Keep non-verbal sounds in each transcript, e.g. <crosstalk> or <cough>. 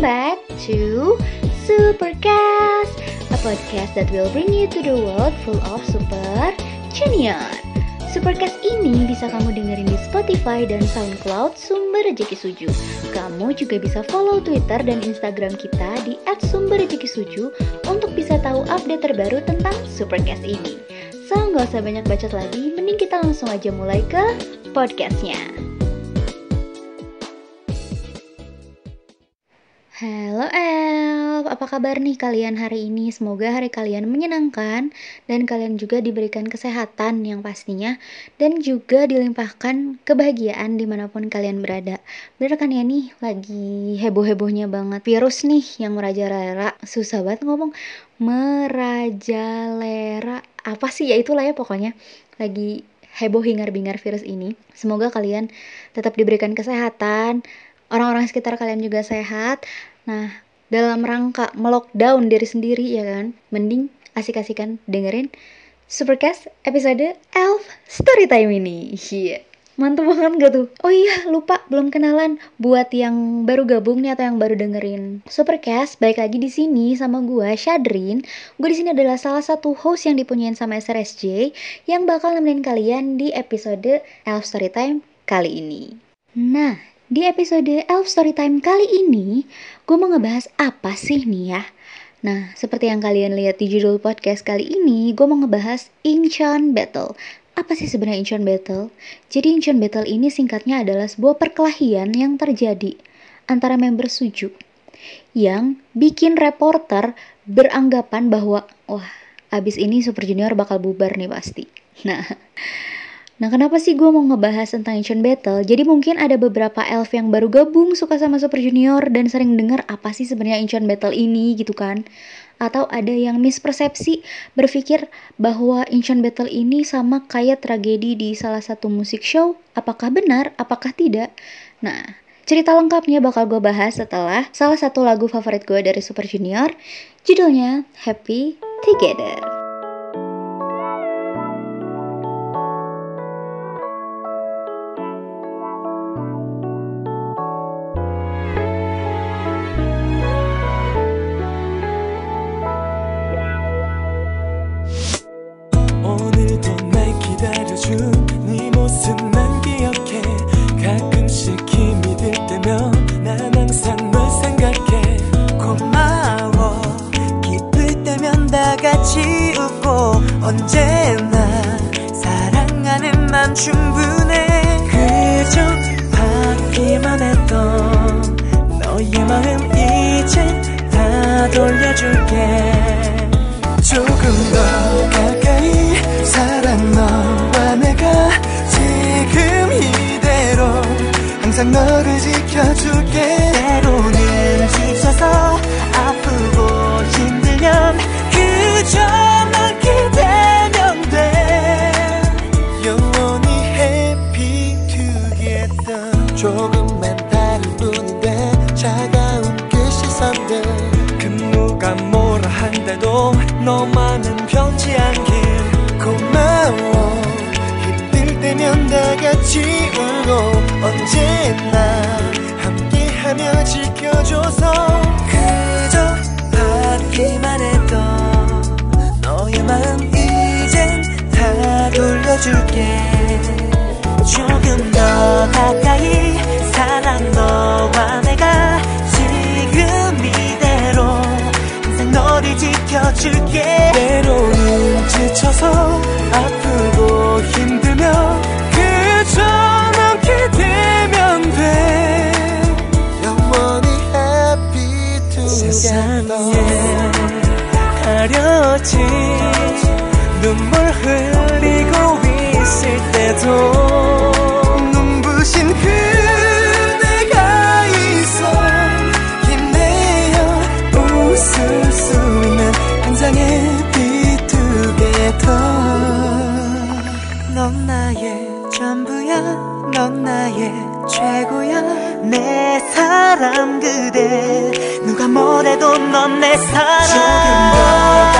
Back to Supercast, a podcast that will bring you to the world full of super junior. Supercast ini bisa kamu dengerin di Spotify dan SoundCloud Sumber Rezeki Suju. Kamu juga bisa follow Twitter dan Instagram kita di @sumberrezekisuju untuk bisa tahu update terbaru tentang Supercast ini. So, nggak usah banyak bacot lagi, mending kita langsung aja mulai ke podcastnya. Halo Elf, apa kabar nih kalian hari ini? Semoga hari kalian menyenangkan dan kalian juga diberikan kesehatan yang pastinya dan juga dilimpahkan kebahagiaan di mana pun kalian berada. Bener kan ya nih, lagi heboh-hebohnya banget virus nih yang merajalela. Susah banget ngomong merajalela. Apa sih ya itulah ya pokoknya. Lagi heboh hingar-bingar virus ini. Semoga kalian tetap diberikan kesehatan, orang-orang sekitar kalian juga sehat. Nah, dalam rangka melockdown diri sendiri ya kan, mending asik-asikan dengerin Supercast episode Elf Storytime ini. Iya. Yeah. Mantap banget gak tuh? Oh iya, lupa belum kenalan buat yang baru gabung nih atau yang baru dengerin Supercast. Baik lagi di sini sama gue Shadrin. Gue di sini adalah salah satu host yang dipunyain sama SRSJ yang bakal nemenin kalian di episode Elf Storytime kali ini. Nah, di episode Elf Storytime kali ini, gue mau ngebahas apa sih nih ya? Nah, seperti yang kalian lihat di judul podcast kali ini, gue mau ngebahas Incheon Battle. Apa sih sebenarnya Incheon Battle? Jadi Incheon Battle ini singkatnya adalah sebuah perkelahian yang terjadi antara member Suju yang bikin reporter beranggapan bahwa wah, abis ini Super Junior bakal bubar nih pasti. <laughs> Nah, Nah, kenapa sih gue mau ngebahas tentang Ancient Battle? Jadi mungkin ada beberapa elf yang baru gabung suka sama Super Junior dan sering dengar apa sih sebenarnya Ancient Battle ini gitu kan? Atau ada yang mispersepsi berpikir bahwa Ancient Battle ini sama kayak tragedi di salah satu musik show. Apakah benar? Apakah tidak? Nah, cerita lengkapnya bakal gue bahas setelah salah satu lagu favorit gue dari Super Junior, judulnya Happy Together. 언제나 사랑하는 맘 충분해. 그저 받기만 했던 너의 마음 이제 다 돌려줄게. 조금 더 가까이 사랑 너와 내가 지금 이대로 항상 너를 지켜줄게. 때로는 지쳐서 아프고 힘들면 그저 조 같이 울고 언제나 함께하며 지켜줘서 그저 받기만 했던 너의 마음 이젠 다 돌려줄게. 조금 더 가까이 사랑 너와 내가 지금 이대로 항상 너를 지켜줄게. 때로는 지쳐서 아프고 힘들 가려진 눈물 흘리고 있을 때도 눈부신 그대가 있어 힘내어 웃을 수 있는 항상 비투게더 넌 나의 전부야 넌 나의 최고야. 내 사람 그대 누가 뭐래도 넌내 조금 더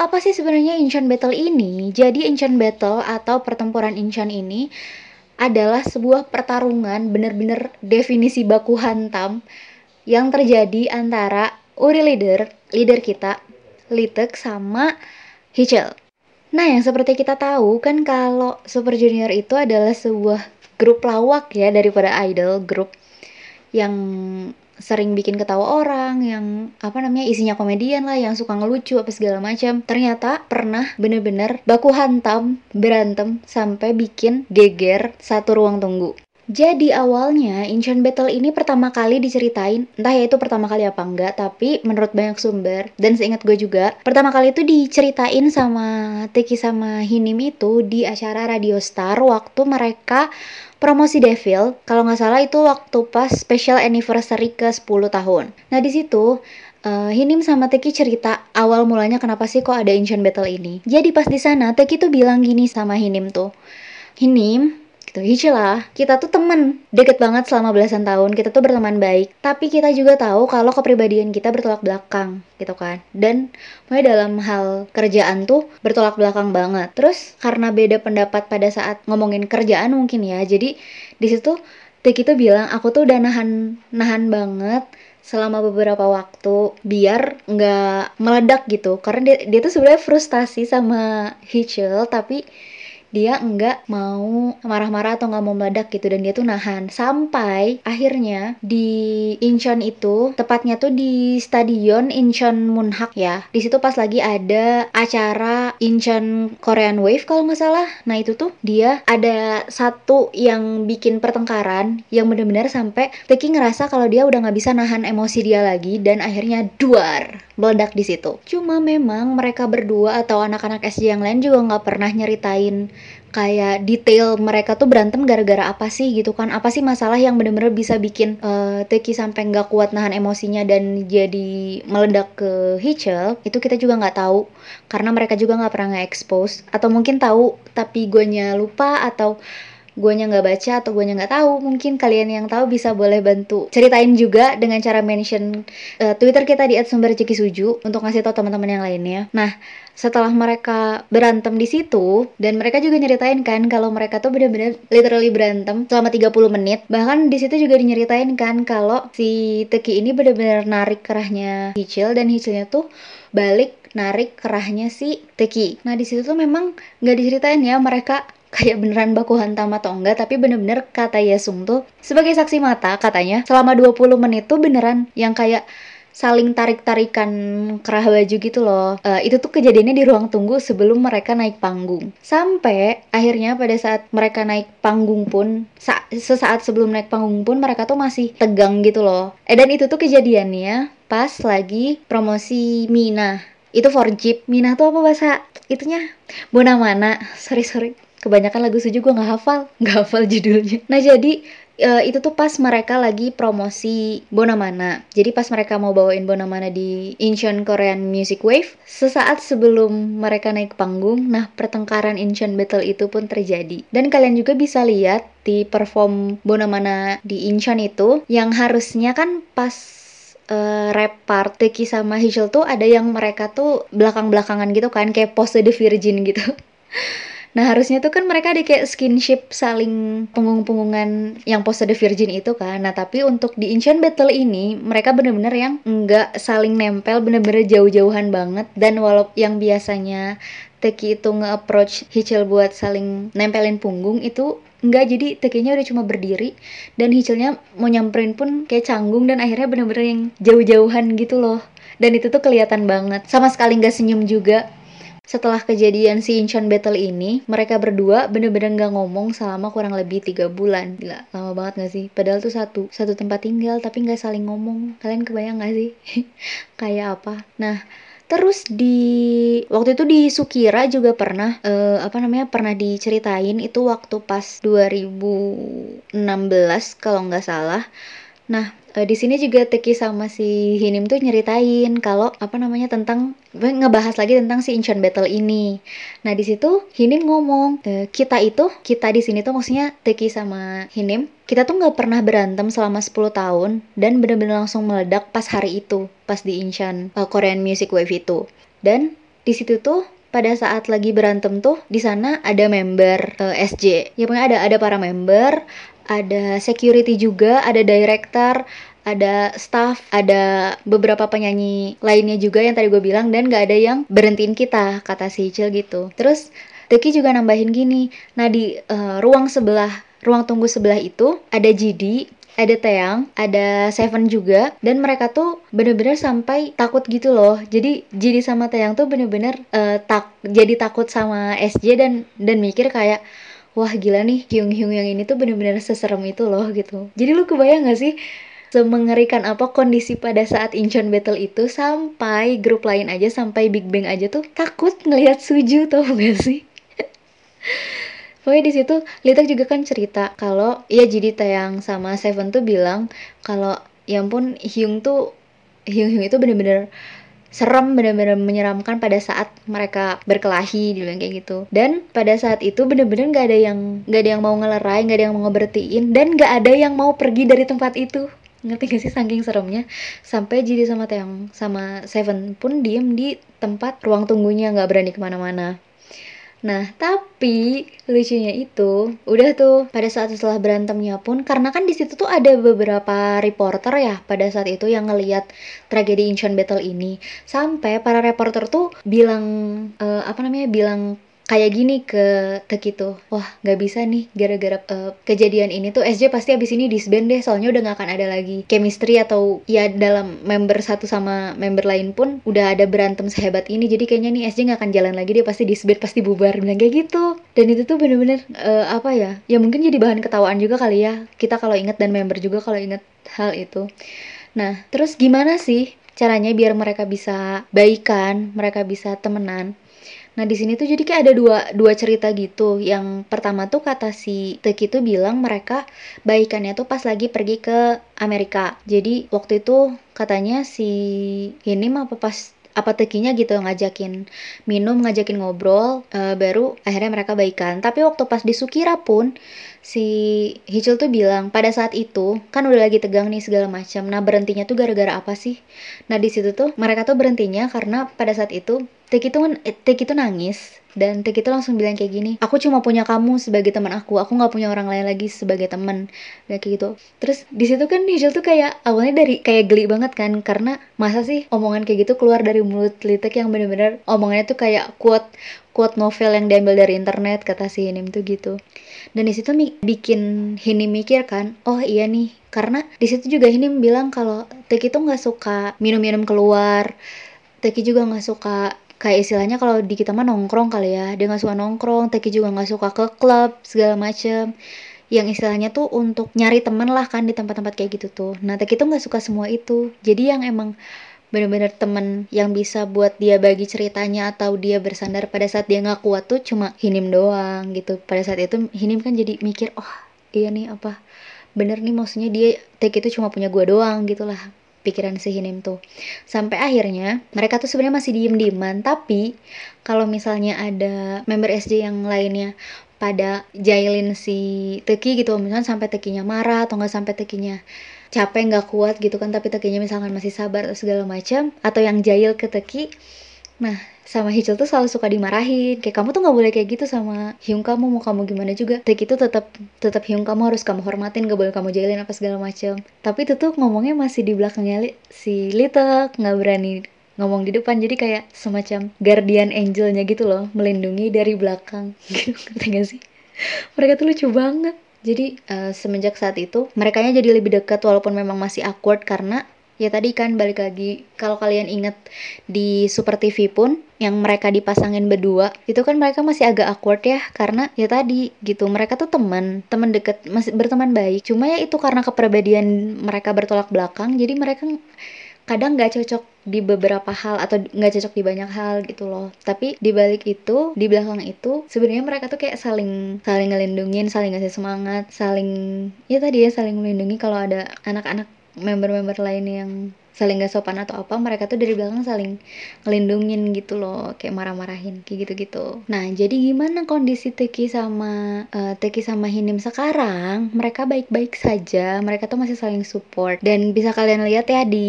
apa sih sebenarnya Incheon Battle ini? Jadi Incheon Battle atau pertempuran Incheon ini adalah sebuah pertarungan bener-bener definisi baku hantam yang terjadi antara Uri leader, leader kita, Litek sama Hichel. Nah, yang seperti kita tahu kan kalau Super Junior itu adalah sebuah grup lawak ya daripada idol grup yang sering bikin ketawa orang yang apa namanya isinya komedian lah yang suka ngelucu apa segala macam. Ternyata pernah bener-bener baku hantam berantem sampai bikin geger satu ruang tunggu jadi awalnya Incheon Battle ini pertama kali diceritain, entah ya itu pertama kali apa enggak, tapi menurut banyak sumber dan seingat gue juga, pertama kali itu diceritain sama Teki sama Hinim itu di acara Radio Star waktu mereka promosi Devil, kalau nggak salah itu waktu pas special anniversary ke 10 tahun. Nah di situ Uh, Hinim sama Teki cerita awal mulanya kenapa sih kok ada Incheon Battle ini. Jadi pas di sana Teki tuh bilang gini sama Hinim tuh. Hinim, gitu. Hichi lah. Kita tuh temen. Deket banget selama belasan tahun. Kita tuh berteman baik. Tapi kita juga tahu kalau kepribadian kita bertolak belakang. Gitu kan. Dan mulai dalam hal kerjaan tuh bertolak belakang banget. Terus karena beda pendapat pada saat ngomongin kerjaan mungkin ya. Jadi di situ Tiki tuh bilang aku tuh udah nahan nahan banget selama beberapa waktu biar nggak meledak gitu. Karena dia, dia tuh sebenarnya frustasi sama Hichel tapi dia enggak mau marah-marah atau nggak mau meledak gitu dan dia tuh nahan. Sampai akhirnya di Incheon itu tepatnya tuh di stadion Incheon Munhak ya di situ pas lagi ada acara Incheon Korean Wave kalau nggak salah. Nah itu tuh dia ada satu yang bikin pertengkaran yang benar-benar sampai Teki ngerasa kalau dia udah nggak bisa nahan emosi dia lagi dan akhirnya duar meledak di situ. Cuma memang mereka berdua atau anak-anak SJ yang lain juga nggak pernah nyeritain kayak detail mereka tuh berantem gara-gara apa sih gitu kan? Apa sih masalah yang bener-bener bisa bikin uh, Teki sampai nggak kuat nahan emosinya dan jadi meledak ke Hitchell itu kita juga nggak tahu karena mereka juga nggak pernah nge-expose. Atau mungkin tahu tapi gue lupa atau guanya nggak baca atau guanya nggak tahu mungkin kalian yang tahu bisa boleh bantu ceritain juga dengan cara mention uh, Twitter kita di @sumbercikisuju untuk ngasih tahu teman-teman yang lainnya nah setelah mereka berantem di situ dan mereka juga nyeritain kan kalau mereka tuh bener-bener literally berantem selama 30 menit bahkan di situ juga dinyeritain kan kalau si Teki ini bener-bener narik kerahnya Hichil dan Hichilnya tuh balik narik kerahnya si Teki. Nah di situ tuh memang nggak diceritain ya mereka kayak beneran baku hantam atau enggak tapi bener-bener kata Yesung tuh sebagai saksi mata katanya selama 20 menit tuh beneran yang kayak saling tarik-tarikan kerah baju gitu loh. Uh, itu tuh kejadiannya di ruang tunggu sebelum mereka naik panggung. Sampai akhirnya pada saat mereka naik panggung pun, sa sesaat sebelum naik panggung pun mereka tuh masih tegang gitu loh. Eh dan itu tuh kejadiannya pas lagi promosi Mina. Itu for Jeep. Mina tuh apa bahasa itunya? Bona mana? <laughs> Sorry sorry kebanyakan lagu Suju gue nggak hafal <laughs> nggak hafal judulnya nah jadi uh, itu tuh pas mereka lagi promosi Bonamana. Jadi pas mereka mau bawain Bonamana di Incheon Korean Music Wave, sesaat sebelum mereka naik panggung, nah pertengkaran Incheon Battle itu pun terjadi. Dan kalian juga bisa lihat di perform Bonamana di Incheon itu, yang harusnya kan pas uh, rap part Teki sama Hichel tuh ada yang mereka tuh belakang-belakangan gitu kan, kayak pose The Virgin gitu. <laughs> Nah harusnya tuh kan mereka di kayak skinship saling punggung-punggungan yang pose the virgin itu kan. Nah tapi untuk di Incheon Battle ini mereka bener-bener yang nggak saling nempel, bener-bener jauh-jauhan banget. Dan walau yang biasanya Teki itu nge-approach Hichel buat saling nempelin punggung itu Enggak, jadi Tekinya udah cuma berdiri dan Hichelnya mau nyamperin pun kayak canggung dan akhirnya bener-bener yang jauh-jauhan gitu loh. Dan itu tuh kelihatan banget. Sama sekali nggak senyum juga setelah kejadian si Incheon Battle ini, mereka berdua bener-bener gak ngomong selama kurang lebih tiga bulan. Gila, lama banget gak sih? Padahal tuh satu, satu tempat tinggal tapi gak saling ngomong. Kalian kebayang gak sih? <laughs> Kayak apa? Nah, terus di waktu itu di Sukira juga pernah uh, apa namanya pernah diceritain itu waktu pas 2016 kalau nggak salah nah uh, di sini juga Teki sama si Hinim tuh nyeritain kalau apa namanya tentang ngebahas lagi tentang si Incheon Battle ini. Nah di situ Hinim ngomong e, kita itu kita di sini tuh maksudnya Teki sama Hinim kita tuh nggak pernah berantem selama 10 tahun dan bener-bener langsung meledak pas hari itu pas di Incheon uh, Korean Music Wave itu. Dan di situ tuh pada saat lagi berantem tuh di sana ada member uh, SJ ya pokoknya ada ada para member ada security juga, ada director, ada staff, ada beberapa penyanyi lainnya juga yang tadi gue bilang dan gak ada yang berhentiin kita kata si Cil gitu. Terus Teki juga nambahin gini, nah di uh, ruang sebelah, ruang tunggu sebelah itu ada GD, ada Teang, ada Seven juga, dan mereka tuh bener-bener sampai takut gitu loh. Jadi GD sama Teang tuh bener-bener uh, tak jadi takut sama SJ dan dan mikir kayak wah gila nih Hyung Hyung yang ini tuh bener-bener seserem itu loh gitu. Jadi lu kebayang gak sih semengerikan apa kondisi pada saat Incheon Battle itu sampai grup lain aja sampai Big Bang aja tuh takut ngelihat Suju tau gak sih? <laughs> Pokoknya di situ Litak juga kan cerita kalau ya jadi Tayang sama Seven tuh bilang kalau ya ampun Hyung tuh Hyung Hyung itu bener-bener serem bener-bener menyeramkan pada saat mereka berkelahi dibilang kayak gitu. Dan pada saat itu bener-bener nggak ada yang nggak ada yang mau ngelerai nggak ada yang mau ngebertiin dan nggak ada yang mau pergi dari tempat itu. Ngerti gak sih saking seremnya? Sampai jadi sama Teang sama Seven pun diem di tempat ruang tunggunya nggak berani ke mana-mana Nah, tapi lucunya itu udah tuh pada saat setelah berantemnya pun karena kan di situ tuh ada beberapa reporter ya pada saat itu yang ngeliat tragedi Incheon Battle ini. Sampai para reporter tuh bilang uh, apa namanya? bilang kayak gini ke Tek itu wah nggak bisa nih gara-gara uh, kejadian ini tuh. SJ pasti abis ini disband deh soalnya udah nggak akan ada lagi chemistry atau ya dalam member satu sama member lain pun udah ada berantem sehebat ini. Jadi kayaknya nih SJ nggak akan jalan lagi dia pasti disband pasti bubar. Bilang kayak gitu. Dan itu tuh bener-bener uh, apa ya ya mungkin jadi bahan ketawaan juga kali ya. Kita kalau inget dan member juga kalau inget hal itu. Nah terus gimana sih caranya biar mereka bisa baikan mereka bisa temenan Nah di sini tuh jadi kayak ada dua dua cerita gitu. Yang pertama tuh kata si Teki tuh bilang mereka baikannya tuh pas lagi pergi ke Amerika. Jadi waktu itu katanya si ini mah apa pas apa tekinya gitu ngajakin minum ngajakin ngobrol uh, baru akhirnya mereka baikan tapi waktu pas di Sukira pun si Hichul tuh bilang pada saat itu kan udah lagi tegang nih segala macam nah berhentinya tuh gara-gara apa sih nah di situ tuh mereka tuh berhentinya karena pada saat itu Tik itu eh, Tik itu nangis dan Tik itu langsung bilang kayak gini aku cuma punya kamu sebagai teman aku aku nggak punya orang lain lagi sebagai teman. Kayak gitu. Terus di situ kan Nigel tuh kayak awalnya dari kayak geli banget kan karena masa sih omongan kayak gitu keluar dari mulut Litek yang bener-bener omongannya tuh kayak quote quote novel yang diambil dari internet kata si Hinim tuh gitu. Dan di situ bikin Hinim mikir kan oh iya nih karena di situ juga Hinim bilang kalau Teki tuh nggak suka minum-minum keluar Teki juga nggak suka kayak istilahnya kalau di kita mah nongkrong kali ya. Dia nggak suka nongkrong Teki juga nggak suka ke klub segala macem. Yang istilahnya tuh untuk nyari temen lah kan di tempat-tempat kayak gitu tuh. Nah Teki tuh nggak suka semua itu. Jadi yang emang bener-bener temen yang bisa buat dia bagi ceritanya atau dia bersandar pada saat dia nggak kuat tuh cuma Hinim doang gitu. Pada saat itu Hinim kan jadi mikir oh iya nih apa bener nih maksudnya dia Teki itu cuma punya gua doang gitulah pikiran si Hinim tuh. Sampai akhirnya mereka tuh sebenarnya masih diem dieman tapi kalau misalnya ada member SD yang lainnya pada jailin si Teki gitu misalnya sampai Tekinya marah atau nggak sampai Tekinya capek nggak kuat gitu kan tapi Tekinya misalkan masih sabar atau segala macam atau yang jail ke Teki nah sama Hichul tuh selalu suka dimarahin. Kayak kamu tuh nggak boleh kayak gitu sama Hyung kamu. Mau kamu gimana juga. Tek itu tetap tetap Hyung kamu harus kamu hormatin. Gak boleh kamu jahilin apa segala macam tapi itu tuh ngomongnya masih di belakangnya li si Litek nggak berani ngomong di depan. Jadi kayak semacam guardian angelnya gitu loh. Melindungi dari belakang. <laughs> Gitu gak sih? Mereka tuh lucu banget. Jadi uh, semenjak saat itu mereka jadi lebih dekat walaupun memang masih awkward karena ya tadi kan balik lagi. Kalau kalian inget di Super TV pun yang mereka dipasangin berdua itu kan mereka masih agak awkward ya. Karena ya tadi gitu. Mereka tuh teman teman deket masih berteman baik. Cuma ya itu karena kepribadian mereka bertolak belakang jadi mereka kadang nggak cocok di beberapa hal atau nggak cocok di banyak hal gitu loh. Tapi di balik itu di belakang itu sebenarnya mereka tuh kayak saling saling ngelindungin saling ngasih semangat saling ya tadi ya saling melindungi kalau ada anak-anak member-member lain yang saling gak sopan atau apa mereka tuh dari belakang saling ngelindungin gitu loh kayak marah-marahin kayak gitu-gitu. Nah jadi gimana kondisi Teki sama uh, Teki sama Hinim sekarang? Mereka baik-baik saja mereka tuh masih saling support. Dan bisa kalian lihat ya di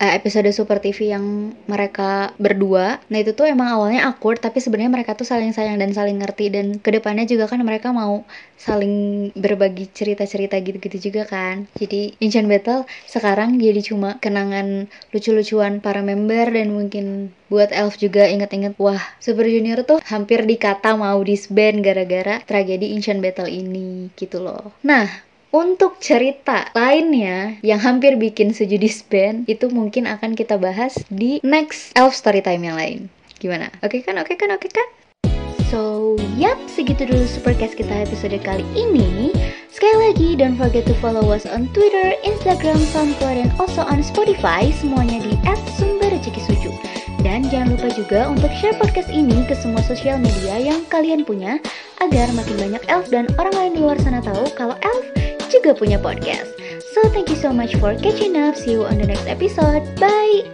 uh, episode Super TV yang mereka berdua nah itu tuh emang awalnya awkward tapi sebenarnya mereka tuh saling sayang dan saling ngerti. Dan ke depannya juga kan mereka mau saling berbagi cerita-cerita gitu-gitu juga kan. Jadi Ancient Battle sekarang jadi cuma kenangan lucu-lucuan para member dan mungkin buat Elf juga inget-inget wah Super Junior tuh hampir dikata mau disband gara-gara tragedi Ancient Battle ini gitu loh. Nah, untuk cerita lainnya yang hampir bikin Suju disband itu mungkin akan kita bahas di next Elf Storytime yang lain. Gimana? Oke okay kan? Oke okay kan? Oke okay kan? So, yap, segitu dulu Supercast kita episode kali ini. Sekali lagi, don't forget to follow us on Twitter, Instagram, SoundCloud, dan also on Spotify, semuanya di @sumberrezekisuju. Dan jangan lupa juga untuk share podcast ini ke semua sosial media yang kalian punya, agar makin banyak elf dan orang lain di luar sana tahu kalau elf juga punya podcast. So, thank you so much for catching up. See you on the next episode. Bye!